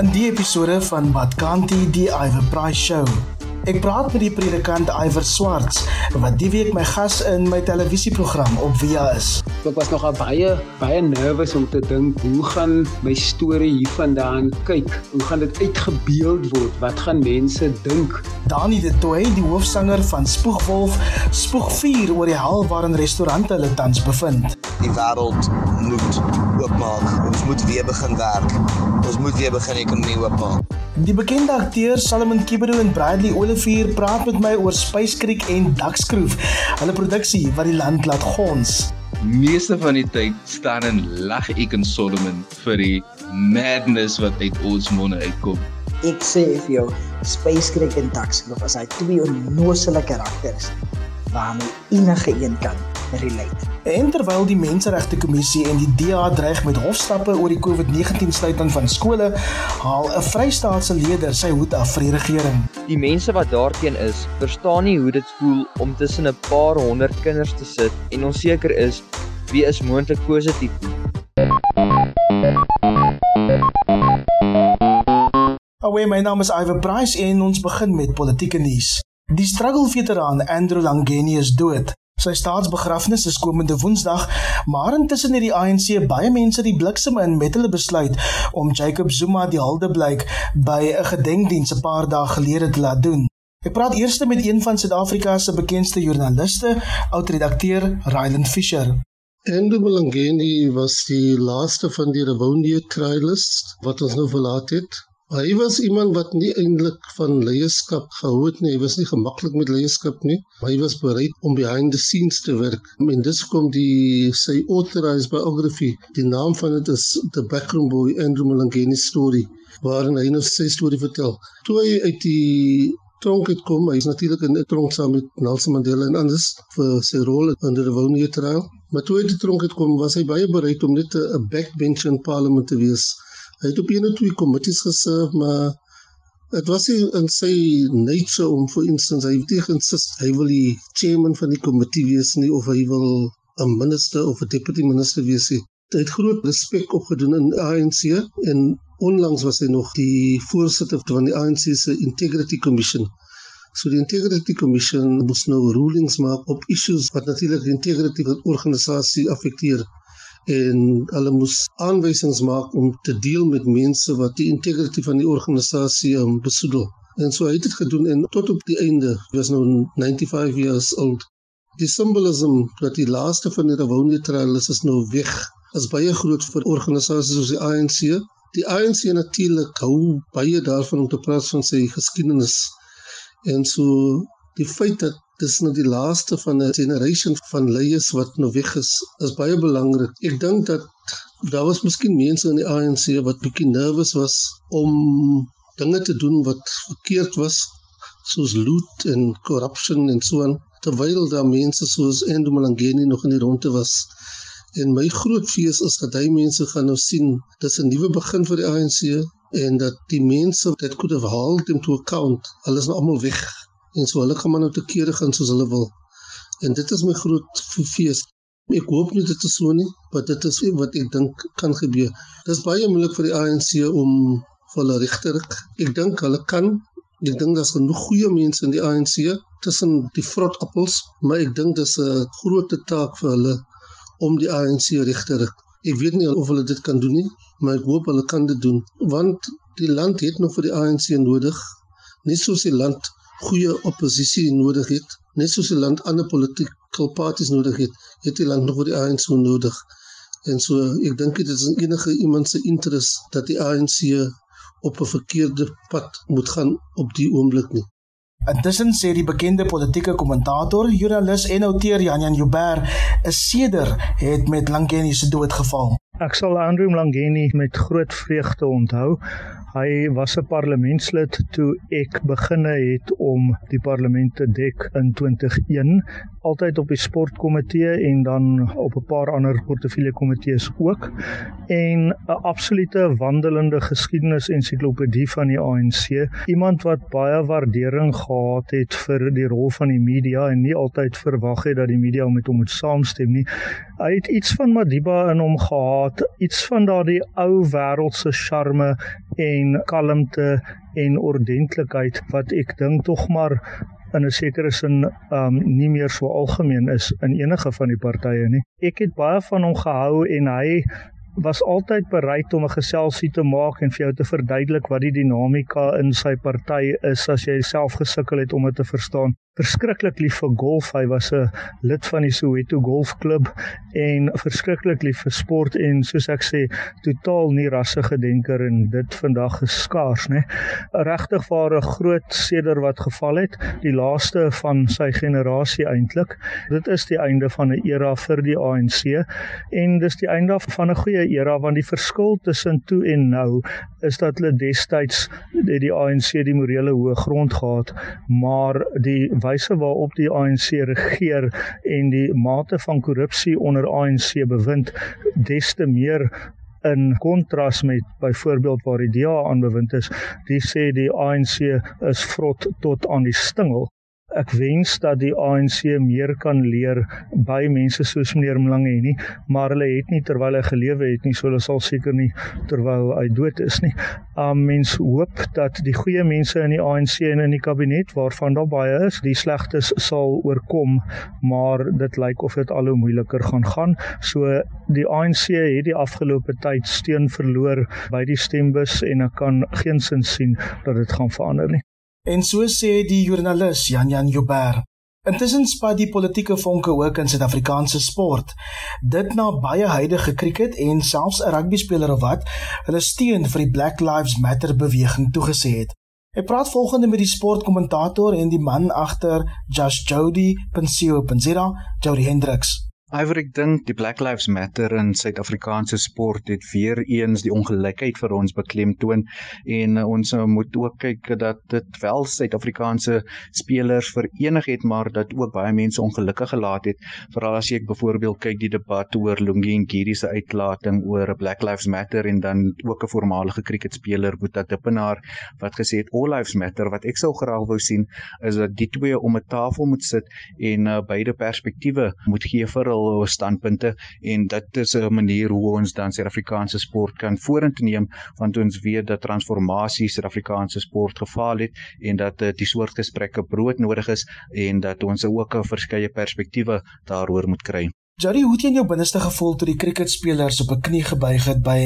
In die episode van Badkanti die Iver Price Show. Ek praat met die predikant Iver Swarts wat die week my gas in my televisieprogram op Via is. Ek was nogal baie baie nervus om te dink hoe gaan my storie hiervandaan kyk? Hoe gaan dit uitgebeeld word? Wat gaan mense dink? Dani de Toey, die hoofsanger van Spoegwolf, spoeg vuur oor die hel waarin restaurante hulle tans bevind. Die wêreld moet oopmaak. Ons moet weer begin werk. Ons moet weer begin ekonomie oopmaak. Die bekende akteur Solomon Kibero en Bradley Olivier praat met my oor Spice Creek en Dakskroef, hulle produksie wat die land laat gons. Meeste van die tyd staan en lag ek en Solomon vir die madness wat uit ons monde uitkom. Ek sê vir jou, Spice Creek en Dakskroef is hy twee onnoosele karakters waarmee enige een kan relate. En terwyl die Menseregte Kommissie en die DA dreig met hofstappe oor die COVID-19 sluiting van skole, haal 'n Vrystaatse leier sy hoed af vir die regering. Die mense wat daarteen is, verstaan nie hoe dit voel om tussen 'n paar honderd kinders te sit en onseker is wie is moontlik positief. Away, my naam is Iver Price en ons begin met politieke nuus. Die struggle veteraan Andrew Langeni is dood. Sy staatsbegrafnis is komende Woensdag, maar intussen het die ANC baie mense die bliksem in met hulle besluit om Jacob Zuma die hulde blyk by 'n gedenkdiens 'n paar dae gelede te laat doen. Ek praat eers met een van Suid-Afrika se bekendste joernaliste, oud-redakteur Ryland Fisher. Andrew Langeni was die laaste van die Rwanda trialists wat ons nou verlaat het. Hy was iemand wat nie eintlik van leierskap gehou het nie. Hy was nie gemaklik met leierskap nie. Hy was bereid om behind the scenes te werk. En dis kom die sy authorized biography. Die naam van dit is The Backroom Boy Andrew Malangeni story waarin hy nou sy storie vertel. Toe hy uit die tronk het kom, hy is natuurlik in 'n tronk saam met Nelson Mandela en anders vir sy rol in die Rwanda trial. Maar toe hy uit die tronk het kom, was hy baie bereid om net 'n backbench in parlement te wees Hy het op een of twee komitees geserve, maar dit was nie in sy nature om vir instance hy tegen sis hy wil die chairman van die komitee wees nie of hy wil 'n minister of 'n deputy minister wees nie. Hy het groot respek opgedoen in ANC en onlangs was hy nog die voorsitter van die ANC se Integrity Commission. So die Integrity Commission moes nou rulings maak op issues wat natuurlik die integrity van die organisasie affekteer en hulle moes aanwysings maak om te deel met mense wat die integriteit van die organisasie um, besoedel. En so het dit gedoen en tot op die einde was nou 95 years old. Die simbolisme dat die laaste van die Rwanda trials is nou weg is baie groot vir organisasies soos die ANC. Die ANC natuurlik hou baie daarvan om te praat van sy geskiedenis. En so die feit dat dis nou die laaste van 'n generation van leiers wat nou weg is, is baie belangrik. Ek dink dat daar was miskien mense in die ANC wat bietjie nervous was om dinge te doen wat verkeerd was, soos loot en corruption en so aan, terwyl daar mense soos Andrew Malangeni nog in die ronde was. En my groot vrees is dat hy mense gaan nou sien dis 'n nuwe begin vir die ANC en dat die mense wat could have held him to account, hulle is nou almal weg en so hulle gaan maar nou te kere gaan soos hulle wil. En dit is my groot fees. Ek hoop nie dit is so nie, maar dit is wat ek dink kan gebeur. Dit is baie moeilik vir die ANC om vir hulle regterik. Ek dink hulle kan. Ek dink daar's genoeg goeie mense in die ANC tussen die vrotappels, maar ek dink dis 'n groot taak vir hulle om die ANC regterik. Ek weet nie of hulle dit kan doen nie, maar ek hoop hulle kan dit doen want die land het nog vir die ANC nodig. Nie soos die land goeie oppositie nodig het, net soos die land ander politieke parties nodig het, het die land nog die ANC nodig. En so, ek dink dit is in enige iemand se interest dat die ANC op 'n verkeerde pad moet gaan op die oomblik nie. Intussen sê die bekende politieke kommentator, joernalis en outeur Janjan Joubert, 'n seder het met Langeni se dood geval. Ek sal Andrew Langeni met groot vreugde onthou. Hy was 'n parlementslid toe ek beginne het om die parlement te dek in 2001, altyd op die sportkomitee en dan op 'n paar ander portefeulje komitees ook. En 'n absolute wandelende geskiedenis ensiklopedie van die ANC, iemand wat baie waardering gehad het vir die rol van die media en nie altyd verwag het dat die media met hom moet saamstem nie. Hy het iets van Madiba in hom gehad, iets van daardie ou wêreldse charme en kalmte en ordentlikheid wat ek dink tog maar in 'n sekere sin um nie meer so algemeen is in enige van die partye nie. Ek het baie van hom gehou en hy was altyd bereid om 'n geselsie te maak en vir jou te verduidelik wat die dinamika in sy party is as jy self gesukkel het om dit te verstaan verskriklik lief vir golf. Hy was 'n lid van die Soweto Golfklub en verskriklik lief vir sport en soos ek sê, totaal nie rassige denker en dit vandag geskaars, né? Regtig waar 'n groot seder wat geval het, die laaste van sy generasie eintlik. Dit is die einde van 'n era vir die ANC en dis die einde van 'n goeie era want die verskil tussen toe en nou is dat hulle destyds die, die ANC die morele hoë grond gehad, maar die wyse waarop die ANC regeer en die mate van korrupsie onder ANC bewind des te meer in kontras met byvoorbeeld waar die DA aan bewind is, die sê die ANC is vrot tot aan die stingel ek wens dat die ANC meer kan leer by mense soos meneer Mlange nie, maar hulle het nie terwyl hy gelewe het nie, so hulle sal seker nie terwyl hy dood is nie. Um mens hoop dat die goeie mense in die ANC en in die kabinet waarvan daar baie is, die slegtes sal oorkom, maar dit lyk of dit al hoe moeiliker gaan gaan. So die ANC het die afgelope tyd steun verloor by die stembus en ek kan geensins sien dat dit gaan verander nie. En so sê die joernalis Jan Jan Joubert. Intussen spat die politieke vonke ook in Suid-Afrikaanse sport. Dit na baie huidige kriket en selfs 'n rugbyspeler of wat hulle steun vir die Black Lives Matter beweging toegesê het. Ek praat volgende met die sportkommentator en die man agter Just Jody Pensio Pensira, Jody Hendricks. Iver ek dink die Black Lives Matter in Suid-Afrikaanse sport het weer eens die ongelykheid vir ons beklemtoon en uh, ons uh, moet ook kyk dat dit wel Suid-Afrikaanse spelers verenig het maar dat ook baie mense ongelukkig gelaat het. Veral as jy byvoorbeeld kyk die debat oor Lungi en Giri se uitlating oor Black Lives Matter en dan ook 'n voormalige kriketspeler Boeta Dippenaar wat gesê het All Lives Matter wat ek sou graag wou sien is dat die twee om 'n tafel moet sit en uh, beide perspektiewe moet gee vir hul standpunte en dit is 'n manier hoe ons dan Suid-Afrikaanse sport kan vorentoe neem want ons weet dat transformasie Suid-Afrikaanse sport gefaal het en dat uh, die soort gesprekke broodnodig is en dat ons ook 'n verskeie perspektiewe daaroor moet kry. Jerry, hoe het jy in jou binneste gevoel toe die cricketspelers op 'n knie gebuig het by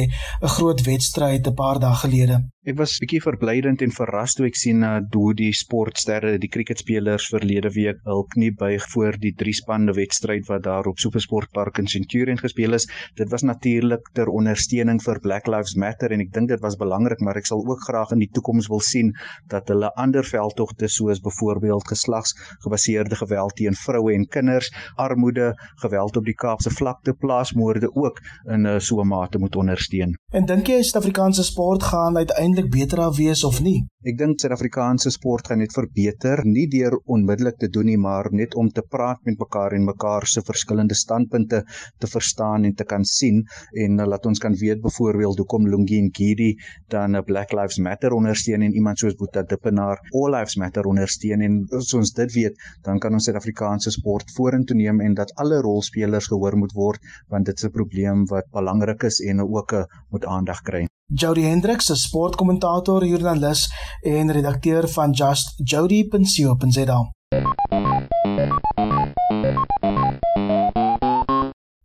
'n groot wedstryd 'n paar dae gelede? Ek was bietjie verblydend en verras toe ek sien uh, hoe die sportsterre, die cricketspelers verlede week hul knie buig voor die drie spanne wedstryd wat daar op Supersportpark in Centurion gespeel is. Dit was natuurlik ter ondersteuning vir Black Lives Matter en ek dink dit was belangrik, maar ek sal ook graag in die toekoms wil sien dat hulle ander veldtogte soos byvoorbeeld geslagsgebaseerde geweld teen vroue en kinders, armoede, geweld op die Kaapse vlakte, plaasmoorde ook in uh, so 'n mate moet ondersteun. En dink jy Suid-Afrikaanse sport gaan uiteindelik uiteindelik beter af wees of nie? Ek dink Suid-Afrikaanse sport gaan net verbeter, nie deur onmiddellik te doen nie, maar net om te praat met mekaar en mekaar se verskillende standpunte te verstaan en te kan sien en uh, laat ons kan weet byvoorbeeld hoekom Lungi en Gidi dan 'n uh, Black Lives Matter ondersteun en iemand soos Boeta Dippenaar All Lives Matter ondersteun en as ons dit weet, dan kan ons Suid-Afrikaanse sport vorentoe neem en dat alle rolspelers gehoor moet word want dit is 'n probleem wat belangrik is en ook uh, moet aandag kry. Jody Hendricks, 'n sportkommentator, joernalis en redakteur van Just Jody.co.za.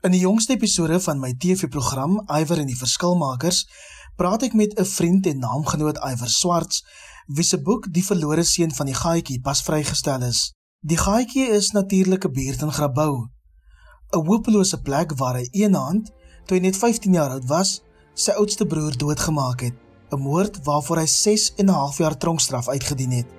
In die jongste episode van my TV-program Iwer en die Verskilmakers, praat ek met 'n vriend en naamgenoot Iwer Swarts, wie se boek Die verlore seun van die Gaaitjie pas vrygestel is. Die Gaaitjie is natuurlik 'n buurt in Grabouw, 'n hopelose plek waar hy eenhand, toe hy net 15 jaar oud was, sy oudste broer doodgemaak het, 'n moord waarvoor hy 6 en 'n half jaar tronkstraf uitgedien het.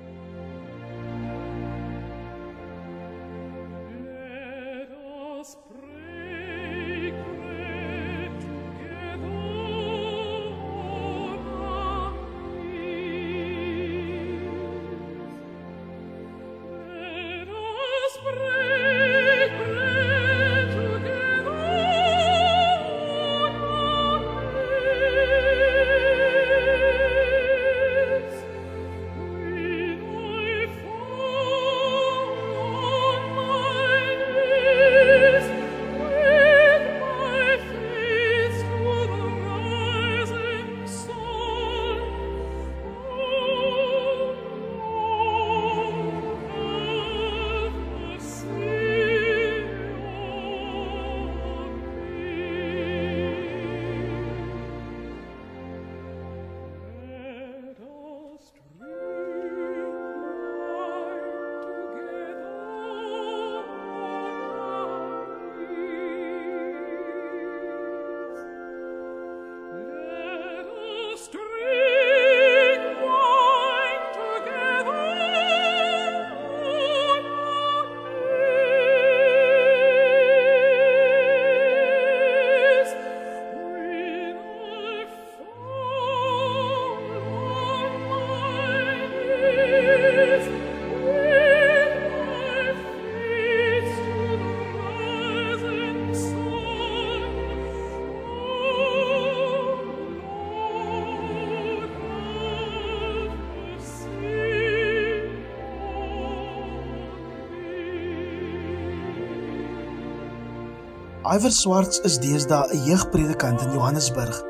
Iver Swarts is deesdae 'n jeugpredikant in Johannesburg.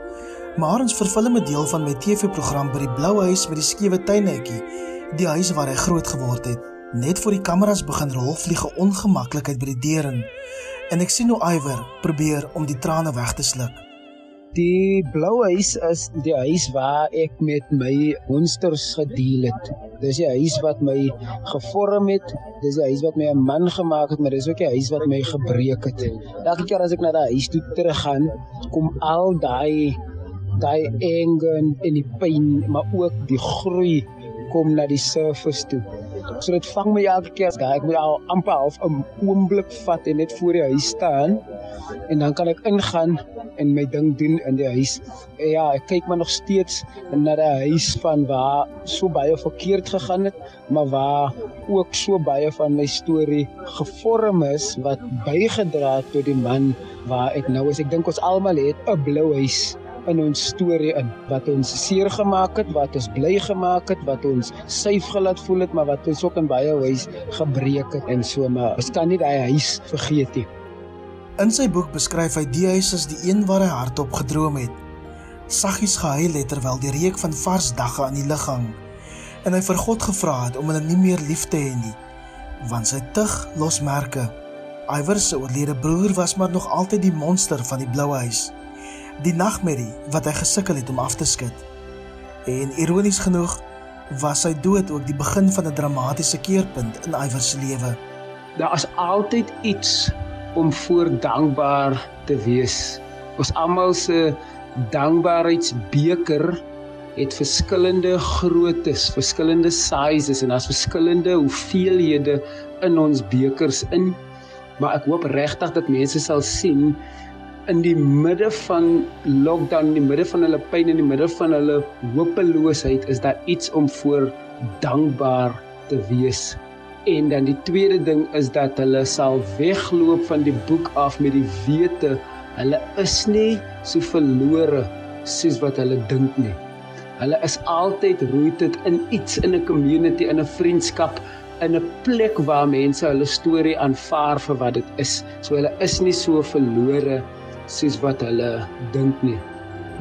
Maar ons vervul 'n deel van my TV-program by die Blou Huis met die skewe tuinetjie, die huis waar hy groot geword het. Net voor die kameras begin rol, vlieg 'n ongemaklikheid by die deur in. En ek sien hoe Iver probeer om die trane weg te sluk. Die blou huis is die huis waar ek met my monsters gedeel het. Dis die huis wat my gevorm het. Dis die huis wat my 'n man gemaak het, maar dis ook die huis wat my gebreek het. Elke keer as ek na daai huis toe teruggaan, kom al daai daai anger en die pyn, maar ook die groei kom na die surface toe. So dit vang my elke keer as ek moet al amper half 'n oomblik vat en net voor die huis staan en dan kan ek ingaan en my ding doen in die huis. En ja, ek kyk maar nog steeds na die huis van waar so baie verkeerd gegaan het, maar waar ook so baie van my storie gevorm is wat bygedra het tot die man waar ek nou is. Ek dink ons almal het 'n blou huis in ons storie in wat ons seer gemaak het, wat ons bly gemaak het, wat ons suiw gelaat voel het, maar wat ons ook in baie huis gebreek het en so maar ons kan nie daai huis vergeet nie. In sy boek beskryf hy die huis as die een waar hy hardop gedroom het. Saggies gehuil het terwyl die reuk van vars dagga aan die lug hang en hy vir God gevra het om hulle nie meer lief te hê nie want sy tug los merke. Iwer se oorlede broer was maar nog altyd die monster van die blou huis die nagmerrie wat hy gesukkel het om af te skud. En ironies genoeg was sy dood ook die begin van 'n dramatiese keerpunt in Iwer se lewe. Daar is altyd iets om voor dankbaar te wees. Ons almal se dankbaarheidsbeker het verskillende groottes, verskillende sizes en daar's verskillende hoeveelhede in ons bekers in. Maar ek hoop regtig dat mense sal sien in die midde van lockdown, in die midde van hulle pyn en in die midde van hulle hopeloosheid is daar iets om voor dankbaar te wees. En dan die tweede ding is dat hulle sal wegloop van die boek af met die wete hulle is nie so verlore soos wat hulle dink nie. Hulle is altyd rooted in iets in 'n community, in 'n vriendskap, in 'n plek waar mense hulle storie aanvaar vir wat dit is. So hulle is nie so verlore soos wat hulle dink nie.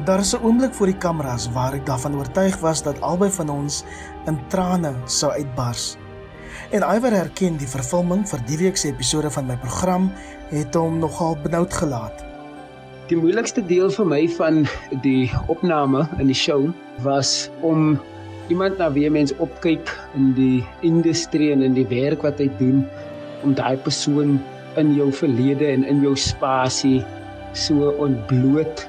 Daar is 'n oomblik voor die kameras waar ek daarvan oortuig was dat albei van ons in trane sou uitbars. En Iwer herken die vervulling vir die week se episode van my program het hom nogal benoud gelaat. Die moeilikste deel vir my van die opname in die show was om iemand na wie mens opkyk in die industrie en in die werk wat hy doen om daai persoon in jou verlede en in jou spasie so ontbloot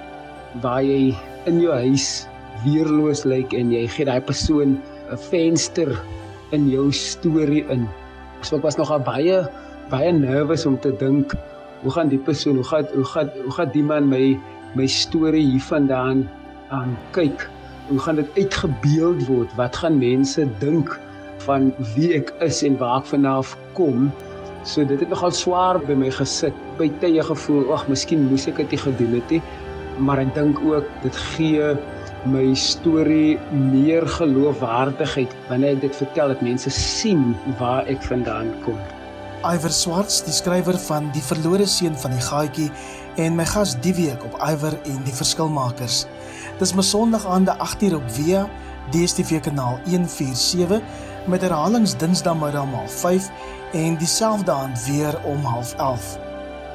waar jy in jou huis weerloos lyk en jy gee daai persoon 'n venster in jou storie in. So ek was nogal baie baie nervus om te dink hoe gaan die persoon, hoe gaan hoe gaan hoe gaan die man my my storie hiervandaan aan kyk? Hoe gaan dit uitgebeeld word? Wat gaan mense dink van wie ek is en waar ek vandaan kom? So dit het nogal swaar by my gesit. By tye gevoel, ag, miskien moes ek dit gedoen het nie. Maar ek dink ook dit gee my storie meer geloofwaardigheid wanneer ek dit vertel dat mense sien waar ek vandaan kom. Iver Swarts, die skrywer van Die verlore seun van die gaatjie en my gas die week op Iver en die verskilmakers. Dis my Sondag aande 8uur op Via DStv kanaal 147 met herhalings Dinsdagmiddag om 5 en dieselfde aand weer om 11:30.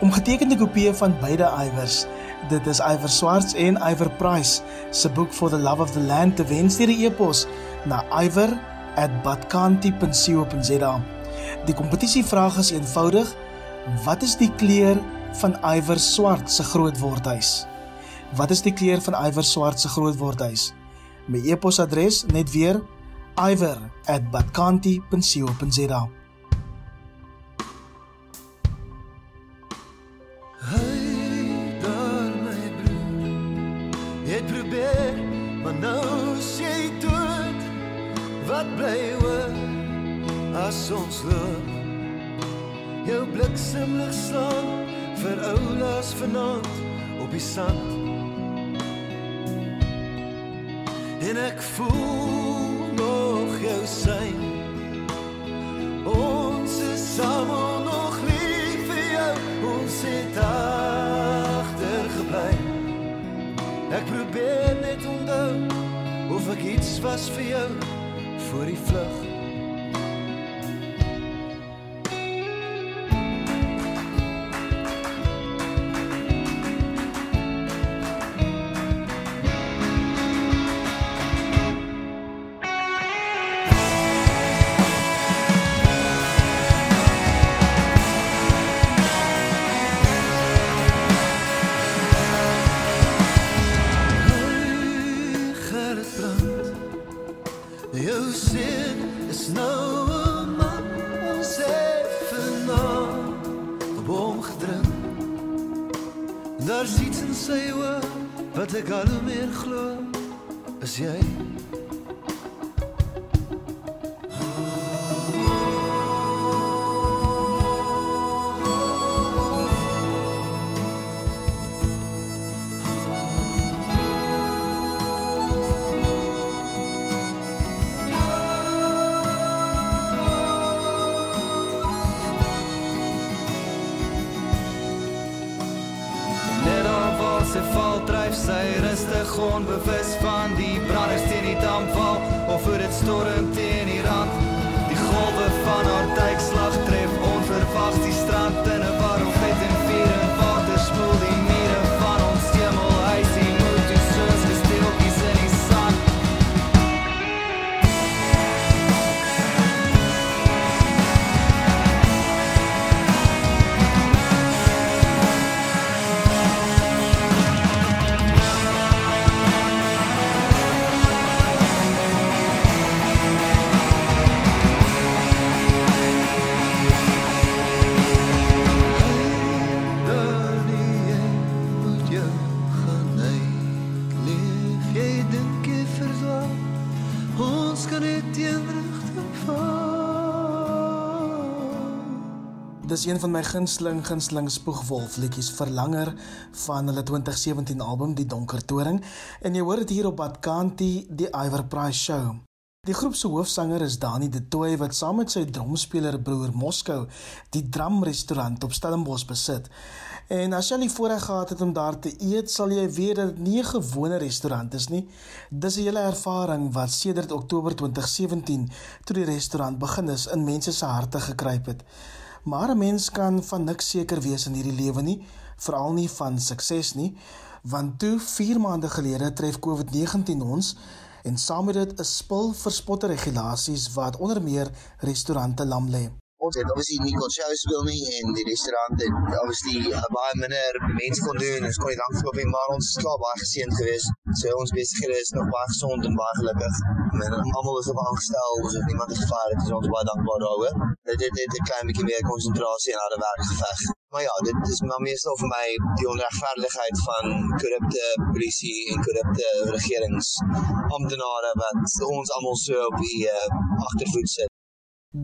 Om getekende kopieë van beide Ivers, dit is Iver Swarts en Iver Price se boek For the Love of the Land te wen stuur die e-pos na iver@batkanti.co.za. Die kompetisie vraag is eenvoudig: Wat is die kleur van Iver Swart se grootwordhuis? Wat is die kleur van Iver Swart se grootwordhuis? My e-posadres net weer iver@batkanti.co.za. bliksemlig slaan vir oulas vanaand op die sand. En ek voel nog jou sein. Ons is saam nog lief vir jou. Ons het agtergebly. Ek probeer net onthou of ek iets was vir jou voor die vlug Een van my gunsteling gunsteling spoegwolf liedjies verlanger van hulle 2017 album Die Donker Toring en jy hoor dit hier op Badkanti die Iver Price Show. Die groep se hoofsanger is Dani De Tooy wat saam met sy drumspeler broer Moskou die Drum restaurant op Stellenbosch besit. En as jy al die voorreg gehad het om daar te eet, sal jy weet dat dit nie 'n gewone restaurant is nie. Dis 'n hele ervaring wat sedert Oktober 2017 toe die restaurant begin is in mense se harte gekruip het. Maar 'n mens kan van niks seker wees in hierdie lewe nie, veral nie van sukses nie, want toe 4 maande gelede tref COVID-19 ons en saam met dit 'n spul verspotte regulasies wat onder meer restaurante lam lê. Ons het obviously nie kon shows speel nie en die restaurant het obviously uh, baie minder mense kon doen. Ons kon nie lank loop nie maar ons is klaar baie geseënd geweest. So ons besighede is nog baie gesond en baie gelukkig en almal is op aangestel ons het niemand gevaar. Het ons baie dankbaar daaroor dit het net 'n klein bietjie meer konsentrasie en harde werk maar ja dit is maar meestal vir my die onregverdigheid van korrupte polisie en korrupte regerings amptenare wat ons almal so op die uh, agtervoet sit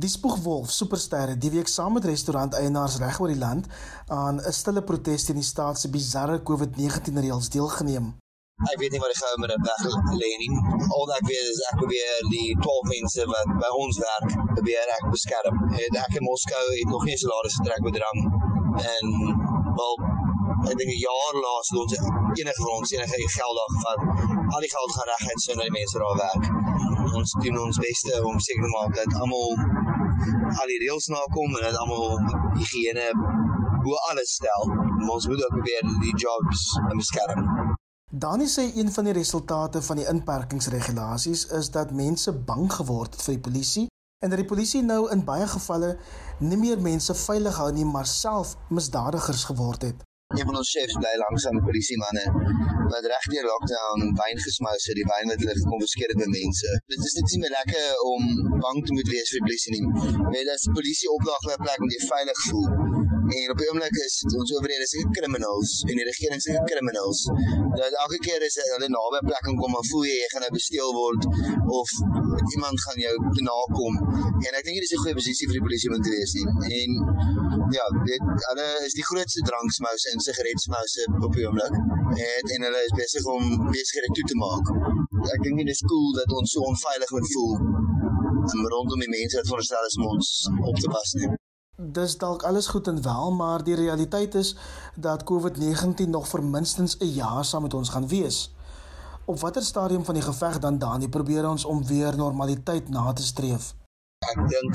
Die Spoegwolf supersterre die week saam met restauranteienaars reg oor die land aan 'n stille protes teen die staat se bizarre COVID-19 reëls deelgeneem. Ek weet nie wat die goue met weg lê nie. Al ek weet is ek probeer die 12 mense wat by ons werk probeer ek beskerm. En ek in Moskou het nog nie salaris getrek met drank en wel ek dink 'n jaar laas het ons enige van ons enige geld daar gevat. Al die geld gaan reguit so na die mense daar werk. Ons doen ons beste om seker te maak dat almal al die reëls nakom en dat almal higiëne bo alles stel. Ons moet ook probeer die jobs beskerm. Dani sê een van die resultate van die inperkingsregulasies is dat mense bang geword het vir die polisie en dat die polisie nou in baie gevalle nie meer mense veilig hou nie, maar self misdadigers geword het. Een van ons chefs bly langs aan die polisie manne wat reg deur lockdown wyn gesmous het, die wyn wat hulle gekonfiskeer het by mense. Dit is net nie meer lekker om bang te moet wees vir die polisie nie. Weet as die polisie opdag hulle plek om jy veilig voel, En op oomblik is ons owerhede se criminals en die regering se criminals. Dat elke keer is hulle naby 'n plek kom en voel jy gaan nou besteel word of iemand gaan jou nakom. En ek dink dit is 'n goeie posisie vir die polisie om te nie. En ja, dit hulle is die grootste dranksmouse en sigaretsmouse op die oomblik. En en hulle is besig om besighede toe te maak. Ek dink dit is cool dat ons so onveilig moet voel rondom die mense wat voorstel is om ons op te pas. Dis dalk alles goed en wel, maar die realiteit is dat COVID-19 nog vir minstens 'n jaar saam met ons gaan wees. Op watter stadium van die geveg dan Dani probeer ons om weer normaliteit na te streef? Ek dink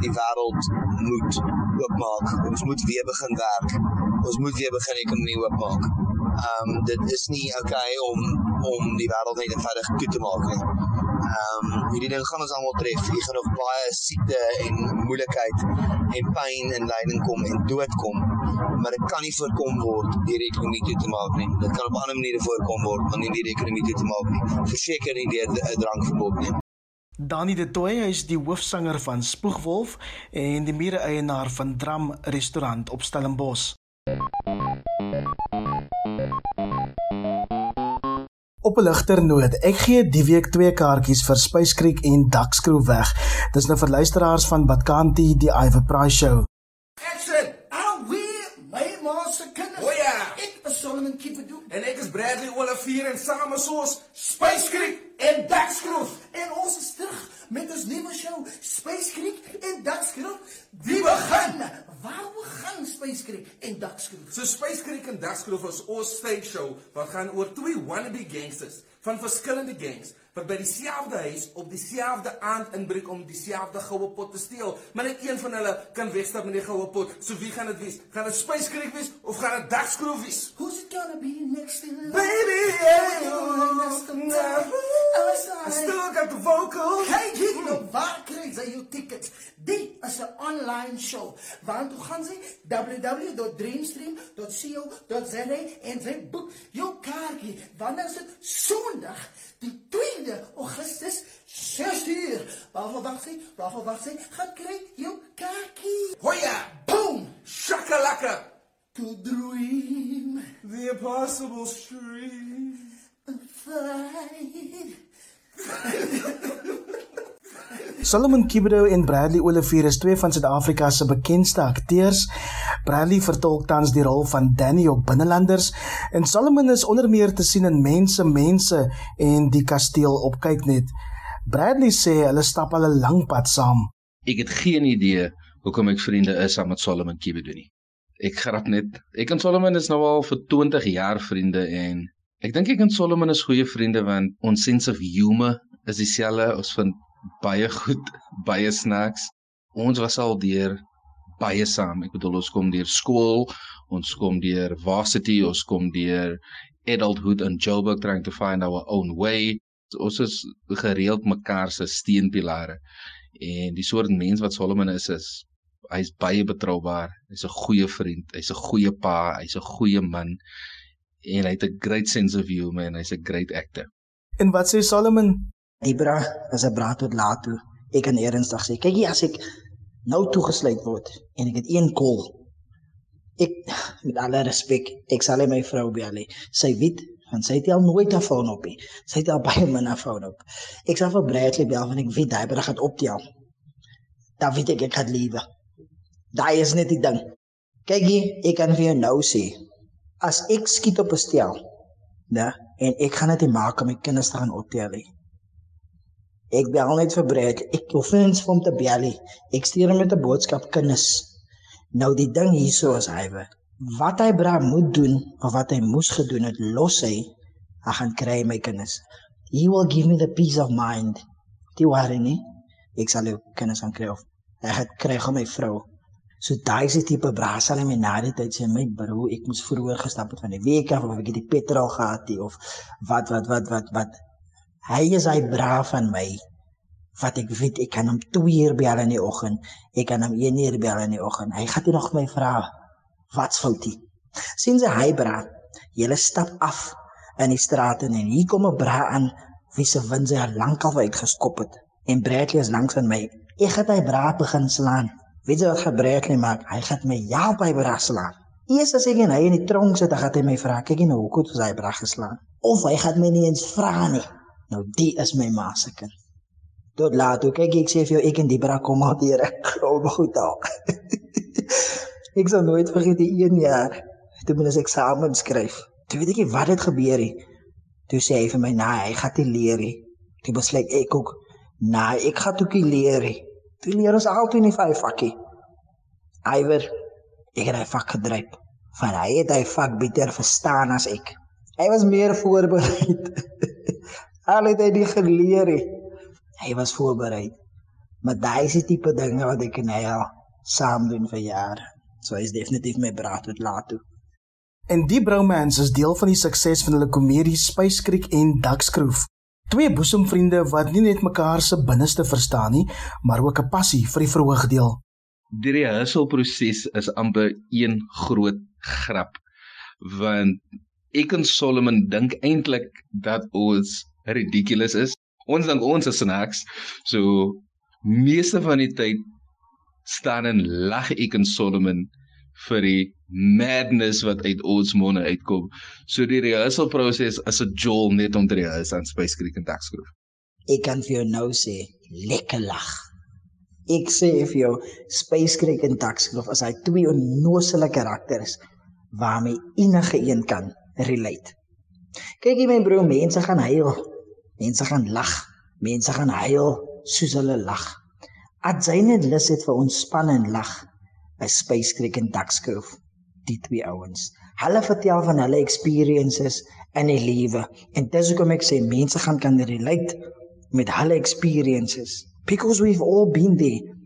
die wêreld moet oopmaak. Ons moet weer begin werk. Ons moet weer begin ekonomie oopmaak. Ehm um, dit is nie okay om om die wêreld net eenvoudig toe te maak nie. Ehm um, hierdie ding gaan ons almal tref. Hier gaan nog baie siekte en moeilikheid en pyn en lyding kom en dood kom. Maar dit kan nie voorkom word deur die ekonomie toe te maak nie. Dit kan op ander maniere voorkom word wanneer die ekonomie toe te maak nie. Verseker nie deur 'n drankverbod nie. Dani de Toey is die hoofsanger van Spoegwolf en die mede eienaar van Dram restaurant op Stellenbosch. Op 'n ligter noot, ek gee die week twee kaartjies vir Spice Creek en Duckscrew weg. Dis nou vir luisteraars van Badkanti die Iver Price Show. Action! Wear my master kinders. O ja. Ek is Solomon Kipedu en ek is Bradley Olivier en saam is ons Spice Creek en Duckscrew en ons is terug met ons nuwe show Space Creek en Duckscrew. Die begin. Waar begin Space Creek en Duckscrew? So Space Creek en Duckscrew is ons stage show wat gaan oor twee wannabe gangsters van verskillende gangs wat by dieselfde huis op dieselfde aand inbreek om dieselfde goue pot te steel. Maar net een van hulle kan wegstap met die goue pot. So wie gaan dit wees? Gaan dit Space Creek wees of gaan dit Duckscrew wees? Who's it gonna be next in line? Baby, yeah, I still got the vocals. Hey, nou waar kry jy jou tickets? Dit is 'n online show. Waar toe gaan jy? www.dreamstream.co.za en jy boek jou kaartjie. Wanneer is dit? Sondag, die 2de Augustus, 6uur. Waar verwag jy? Waar verwag jy? Gaan kry jou kaartjie. Hoya, boom, shakalaka. To dream the impossible stream. Fly. Solomon Kibedo en Bradley Olivier is twee van Suid-Afrika se bekendste akteurs. Bradley vertolk tans die rol van Danny op Binnelanders en Solomon is onder meer te sien in Mense Mense en Die Kasteel op Kyknet. Bradley sê hulle stap al 'n lang pad saam. Ek het geen idee hoekom ek vriende is saam met Solomon Kibedo nie. Ek grap net. Ek en Solomon is nou al vir 20 jaar vriende en ek dink ek en Solomon is goeie vriende want ons sense of humor is dieselfde. Ons vind baie goed, baie snacks. Ons was al deur baie saam. Ek bedoel ons kom deur skool, ons kom deur varsity, ons kom deur adulthood in Joburg trying to find our own way. Ons is gereeld mekaar se steunpilare. En die soort mens wat Solomon is is hy's baie betroubaar. Hy's 'n goeie vriend, hy's 'n goeie pa, hy's 'n goeie man en hy het 'n great sense of humor en hy's 'n great actor. En wat sê Solomon? Die bra is 'n bra tot laat toe. Ek kan ernstig sê, kyk hier as ek nou toegesluit word en ek het een kol. Ek met alle respek, ek sal my vrou bel. Sy weet want sy het al nooit 'n foon op nie. Sy het al baie min 'n foon op. Ek sal vir Bradley bel want ek weet hy bra gaan optel. Dan weet ek ek gaan lewe. Daai is net die ding. Kyk hier, ek kan vir jou nou sê, as ek skiet op 'n stel, né, en ek gaan dit maak om my kinders te gaan optel nie. Ek bel net vir Brad. Ek hoef nie eens vir hom te bel nie. Ek stuur hom met 'n boodskap kinders. Nou die ding hierso is hy we. Wat hy bra moet doen of wat hy moes gedoen het, los hy. Hy gaan kry my kinders. He will give me the peace of mind. Die ware nie. Ek sal jou kinders aan kry of hy het kry hom my vrou. So daai die tipe bra sal hy my na die tyd sê my bro, ek moes vroeër gestap het van die week af of ek het die petrol gehad het of wat wat wat wat wat Hy is hy braaf van my. Wat ek weet, ek kan hom 2 uur bel in die oggend, ek kan hom 1 uur bel in die oggend. Hy gaan dit nog my vra. Wat's foutie? Sien sy hy braaf. Julle stap af in die straat en hier kom 'n braaf aan wie se wind sy al lank al uitgeskop het. En Bradley is langs aan my. Ek het hy braaf begin slaan. Weet jy wat Gabriel maak? Hy gaan my help by braslaan. Eers as ek en hy in die tronk sit, dan gaan hy my vra, kyk jy nou hoe goed hy brag geslaan? Of hy gaan my nie eens vra nie. Nou die is my ma se kind. Tot laat, toe kyk ek sê vir jou ek en die bra kom al hier. Glo my goed al. ek sal nooit vergeet die een jaar toe ons eksamen skryf. Toe weet ek nie wat het gebeur nie. Toe sê hy vir my, "Nee, hy gaan nie leer nie." Toe besluit ek ook, "Nee, ek gaan ook nie leer nie." Toe leer ons altyd nie vyf vakkie. Iwer ek het hy vak gedryf. Van hy het hy vak beter verstaan as ek. Hy was meer voorberei. Al het hy die geleer het. Hy was voorberei. Maar daai is die tipe dinge wat ek en hy al saam doen vir jare. So hy is definitief my braat wat laat toe. En die Bromance is deel van die sukses van hulle komedie Spice Creek en Duckskroef. Twee boesemvriende wat nie net mekaar se binneste verstaan nie, maar ook 'n passie vir die verhoogdeel. Die rehearsalproses is amper een groot grap want ek en Solomon dink eintlik dat ons ridiculous is. Ons dink ons is snacks. So meeste van die tyd staan en lag ek en Solomon vir die madness wat uit ons monde uitkom. So die rehearsal proses is 'n jol net om te rehearse aan Space Creek en Taxgrove. Ek kan vir jou nou sê, lekker lag. Ek sê vir jou, Space Creek en Taxgrove is hy twee onnoosele karakters waarmee enige een kan relate. Kyk jy my broer, mense gaan huil. Mense gaan lag. Mense gaan huil soos hulle lag. Adjane Lus het vir ons span en lag by Space Creek en Duckscove die twee ouens. Hulle vertel van hulle experiences in die lewe en dis hoekom ek sê mense gaan kan relate met hulle experiences because we've all been there.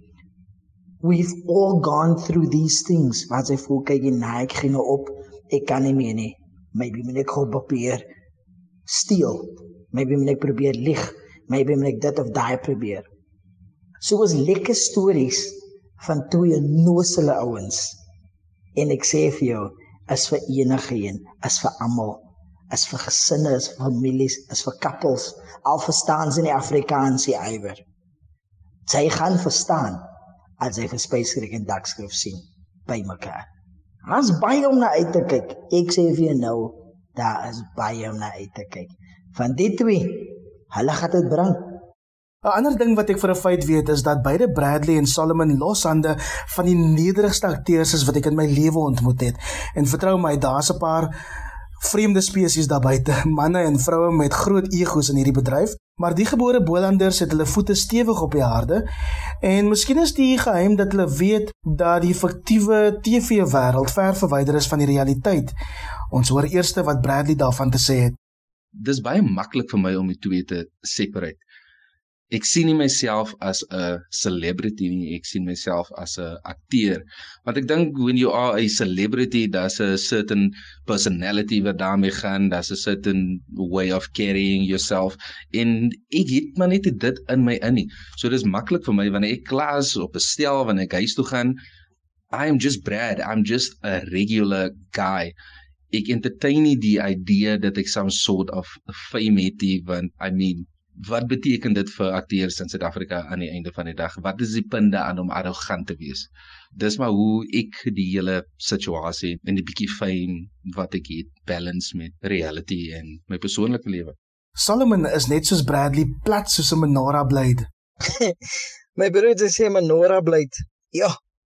We've all gone through these things. Wat jy voel kyk jy nee, ek gaan nou op. Ek kan nie meer nie. Maybe moet ek gou probeer steel. Maybe moet ek probeer lieg. Maybe moet ek dit of daai probeer. So was lekker stories van twee nosele ouens. En ek sê vir jou, is vir enige een, is vir almal, is vir gesinne, is vir families, is vir couples, al verstaan sy nie Afrikaans nie iwer. Sy gaan verstaan as Creek en Duckscroef sien by mekaar. Ons baie om na uit te kyk. Ek sê vir jou nou, daar is baie om na uit te kyk. Van die twee, hulle gaan dit bring. 'n Ander ding wat ek vir 'n feit weet is dat beide Bradley en Solomon loshande van die nederigste akteurs is wat ek in my lewe ontmoet het. En vertrou my, daar's 'n paar vreemde spesies daar buite, manne en vroue met groot egos in hierdie bedryf, maar die gebore Bolanders het hulle voete stewig op die aarde. En miskien is die geheim dat hulle weet dat die fiktiewe TV-wêreld ver verwyder is van die realiteit. Ons hoor eers wat Bradley daarvan te sê het. Dis baie maklik vir my om die twee te separate ek sien nie myself as 'n celebrity nie, ek sien myself as 'n akteur. Want ek dink when you are a celebrity, daar's 'n certain personality wat daarmee gaan, daar's 'n certain way of carrying yourself en ek het maar net dit in my in nie. So dis maklik vir my wanneer ek klas op 'n stel wanneer ek huis toe gaan, I am just Brad, I'm just a regular guy. Ek entertain nie die idee dat ek some sort of fame het, want I mean wat beteken dit vir akteurs in Suid-Afrika aan die einde van die dag? Wat is die punte aan om arrogant te wees? Dis maar hoe ek die hele situasie en die bietjie fame wat ek het balance met reality en my persoonlike lewe. Solomon is net soos Bradley plat soos 'n menorah blade. my broer sê menorah blade. Ja.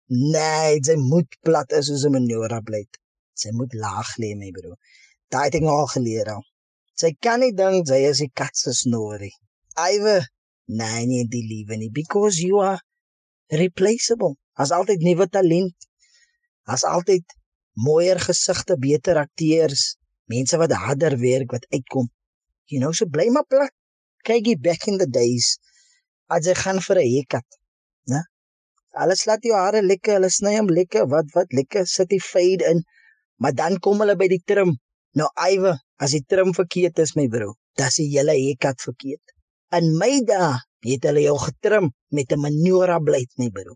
Nee, jy moet plat is soos 'n menorah blade. Jy moet laag lê, my broer. Daai het ek al geleer al. Sy kan nie dink sy is die kat se snorie. Iwe, nee nee, die liewe nie because you are replaceable. As altyd nuwe talent. As altyd mooier gesigte, beter akteurs, mense wat harder werk wat uitkom. You know, so bly maar plat. Kyk jy back in the days as jy gaan vir 'n haircut, né? Alles laat jou hare lekker, hulle sny hom lekker, wat wat lekker sit die fade in. Maar dan kom hulle by die trim. Nou Iwe, As die trim verkeerd is, my bro, dan die hele hekat verkeerd. In my dae het hulle jou getrim met 'n menorah blade, my bro.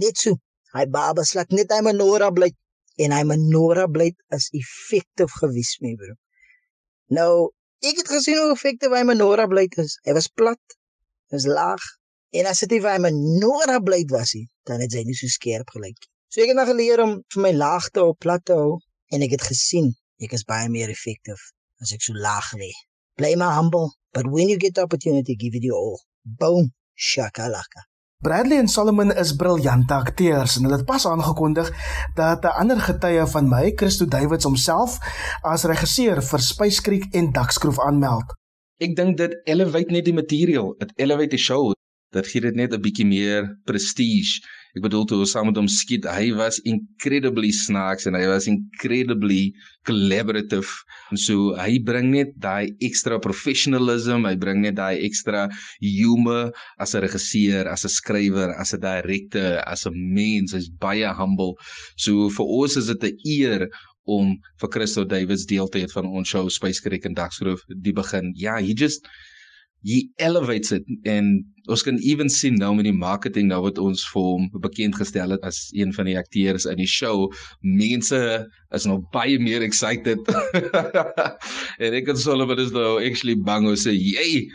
Net so. Hy baba slak net hy menorah blade en hy menorah blade is effektief gewees, my bro. Nou, ek het gesien hoe effektief hy menorah blade is. Hy was plat. Hy was laag. En as dit vir my Nora blyd was nie, dan het sy nie so skerp gelyk nie. So ek het nou geleer om vir my laag te hou, plat te hou en ek het gesien ek is baie meer effektief as ek so laag lê. Bly maar humble, but when you get the opportunity, give it your all. Boom, shakalaka. Bradley en Solomon is briljante akteurs en hulle het pas aangekondig dat 'n ander getuie van my, Christo Davids homself, as regisseur vir Spice Creek en Duckskroef aanmeld. Ek dink dit elevate net die material, dit elevate die show. Dit gee dit net 'n bietjie meer prestige. Ek bedoel toe ons saam met hom skiet, hy was incredibly snaaks en hy was incredibly collaborative. En so hy bring net daai ekstra professionalism, hy bring net daai ekstra humor as 'n regisseur, as 'n skrywer, as 'n direkteur, as 'n mens, hy's baie humble. So vir ons is dit 'n eer om vir Christo Davids deel te hê van ons show Spice Creek en Dagsroof die begin. Ja, he just he elevates it en ons kan even sien nou met die marketing nou wat ons vir hom bekend gestel het as een van die akteurs in die show. Mense is nou baie meer excited. En ek het Solomon is nou actually bang om sê hey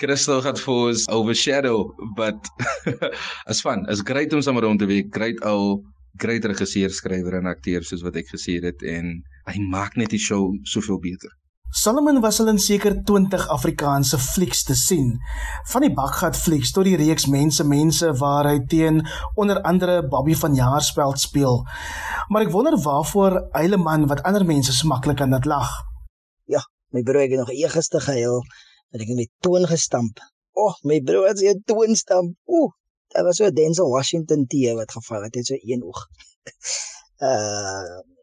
Crystal gaat vir ons overshadow. But as fun is great om sommer rond te wees great ou great regisseur skrywer en akteur soos wat ek gesê het en hy maak net die show soveel beter Solomon was al in seker 20 Afrikaanse flieks te sien. Van die Bakgat flieks tot die reeks Mense Mense waar hy teen onder andere Bobby van Jaarsveld speel. Maar ek wonder waarvoor eile man wat ander mense so maklik aan dit lag. Ja, my broer het nog eergister gehuil dat ek met toon gestamp. O, oh, my broer het sy toon stamp. Ooh, dit was so 'n Denzel Washington tee wat geval het, het so een oog. uh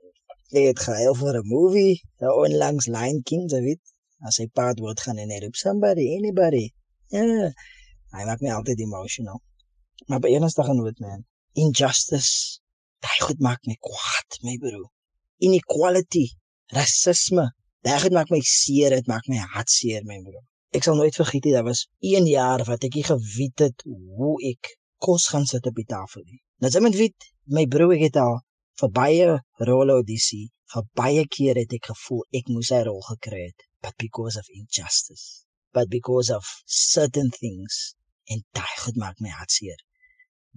Ek het gehuil vir 'n movie, nou onlangs Lion King, jy weet. As hy paad word gaan en hy roep somebody, anybody. Ja. Hy maak my altyd emotional. Maar by enigste genoot man, injustice. Daai goed maak my kwaad, my broer. Inequality, rasisme. Daai goed maak my seer, dit maak my hart seer, my broer. Ek sal nooit vergeet nie, dit was 1 jaar wat ek nie geweet het hoe ek kos gaan sit op die tafel nie. Nou jy moet weet, my broer het al vir baie rolle audisie, vir baie keer het ek gevoel ek moes hy rol gekry het, but because of injustice, but because of certain things en daai goed maak my hartseer.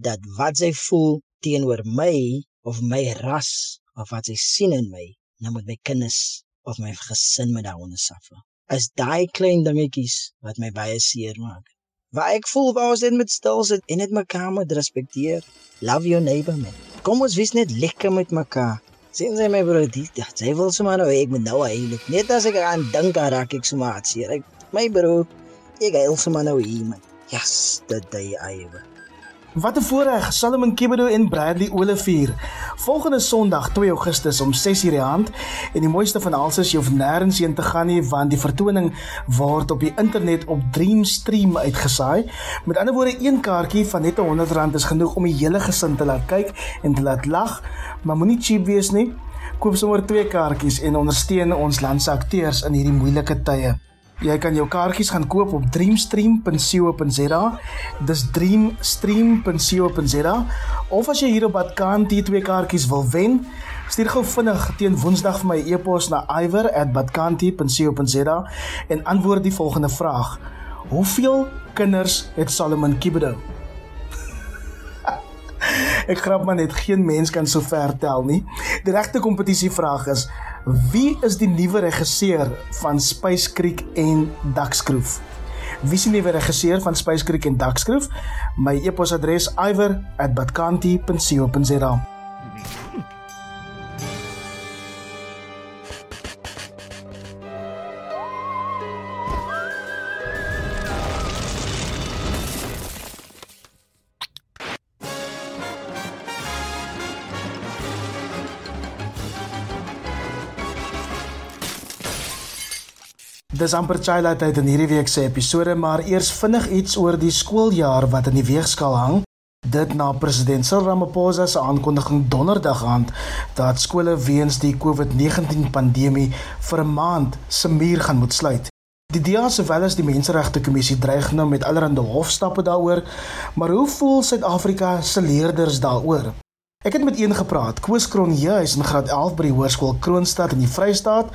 Dat wat sy voel teenoor my of my ras of wat sy sien in my, nou met my kinders of my gesin met daaronder suffer. As daai klein dingetjies wat my baie seer maak. Waar ek voel waar ons net met stil sit en net mekaar moet respekteer. Love your neighbor man kom ons wees net lekker met mekaar. Sien jy my broer, dit ja, sy wil sommer nou ek moet nou eintlik. Net as ek aan dink aan raak ek sommer hartseer. My broer, ek huil sommer nou hier man. Yes, dit daai ewe. Wat 'n voorreg, Solomon Kibedo en Bradley Olivier. Volgende Sondag, 2 Augustus om 6:00 die aand en die mooiste van alles is jy hoef nêrens heen te gaan nie want die vertoning word op die internet op Dreamstream uitgesaai. Met ander woorde, een kaartjie van net R100 is genoeg om die hele gesin te laat kyk en te laat lag, maar moenie cheap wees nie. Koop sommer twee kaartjies en ondersteun ons land se akteurs in hierdie moeilike tye. Jy kan jou kaartjies gaan koop op dreamstream.co.za. Dis dreamstream.co.za of as jy hier op Badkaan die twee kaartjies wil wen, stuur gou vinnig teen Woensdag vir my e-pos na iwer@badkaan.co.za en antwoord die volgende vraag: Hoeveel kinders het Solomon Kibedo? Ek grap maar net geen mens kan so ver tel nie. Die regte kompetisievraag is: Wie is die nuwe regisseur van Spice Creek en Duckskroef? Wie is die nuwe regisseur van Spice Creek en Duckskroef? My e-posadres iwer@badkanti.co.za. Dis amper Chila tyd in hierdie week se episode, maar eers vinnig iets oor die skooljaar wat in die weegskaal hang. Dit na president Cyril Ramaphosa se aankondiging donderdag aand dat skole weens die COVID-19 pandemie vir 'n maand se muur gaan moet sluit. Die DEA sowel as die Menseregte Kommissie dreig nou met allerlei hofstappe daaroor, maar hoe voel Suid-Afrika se leerders daaroor? Ek het met een gepraat, Koos Kronje, hy is in graad 11 by die Hoërskool Kroonstad in die Vrystaat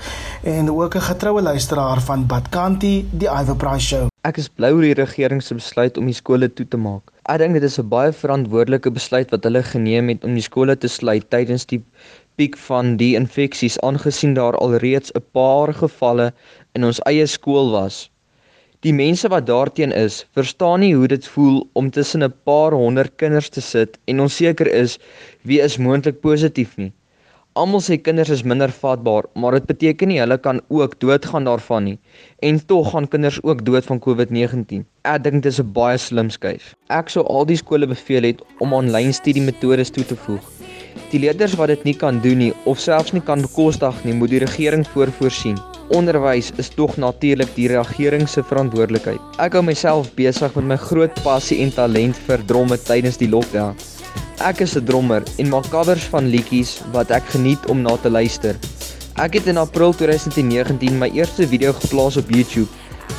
en ook 'n getroue luisteraar van Badkanti, die Iver Price Show. Ek is bly oor die regering se besluit om die skole toe te maak. Ek dink dit is 'n baie verantwoordelike besluit wat hulle geneem het om die skole te sluit tydens die piek van die infeksies aangesien daar alreeds 'n paar gevalle in ons eie skool was. Die mense wat daarteen is, verstaan nie hoe dit voel om tussen 'n paar honderd kinders te sit en onseker is wie is moontlik positief nie. Almal sê kinders is minder vatbaar, maar dit beteken nie hulle kan ook doodgaan daarvan nie. En tog gaan kinders ook dood van COVID-19. Ek dink dit is 'n baie slim skuif. Ek sou al die skole beveel het om aanlyn studie metodes toe te voeg. Die leerders wat dit nie kan doen nie of selfs nie kan bekostig nie, moet die regering voorvoorsien. Onderwys is tog natuurlik die regering se verantwoordelikheid. Ek hou myself besig met my groot passie en talent vir dromme tydens die lockdown. Ek is 'n drummer en maak covers van liedjies wat ek geniet om na te luister. Ek het in April 2019 my eerste video geplaas op YouTube.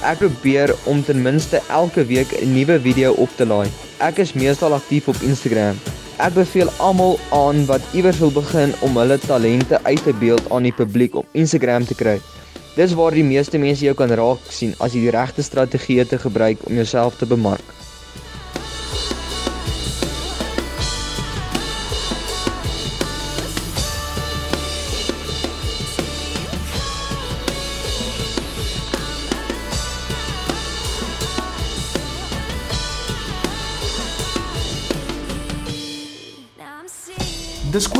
Ek probeer om ten minste elke week 'n nuwe video op te laai. Ek is meestal aktief op Instagram. Ek beveel almal aan wat iewers wil begin om hulle talente uit te beeld aan die publiek op Instagram te kry. Dis waar die meeste mense jou kan raak sien as jy die regte strategieë te gebruik om jouself te bemark.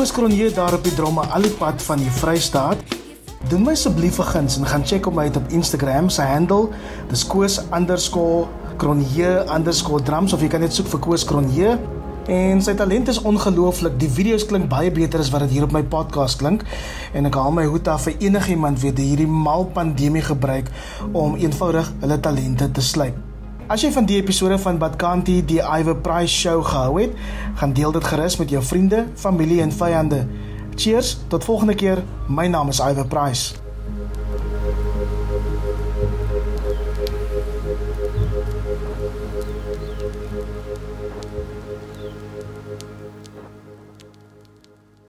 Koos Kronje daar op die dromme Alipad van die Vrystaat Doen my asseblief 'n guns en gaan check hom uit op Instagram. Sy handle dis koos_kronje_drums of jy kan net soek vir Koos Kronje. En sy talent is ongelooflik. Die video's klink baie beter as wat dit hier op my podcast klink. En ek haal my hoed af vir enigiemand wie hierdie mal pandemie gebruik om eenvoudig hulle talente te slyp. As jy van die episode van Badkanti die Iver Price show gehou het, gaan deel dit gerus met jou vriende, familie en vyande. Cheers, tot volgende keer. My naam is Iver Price.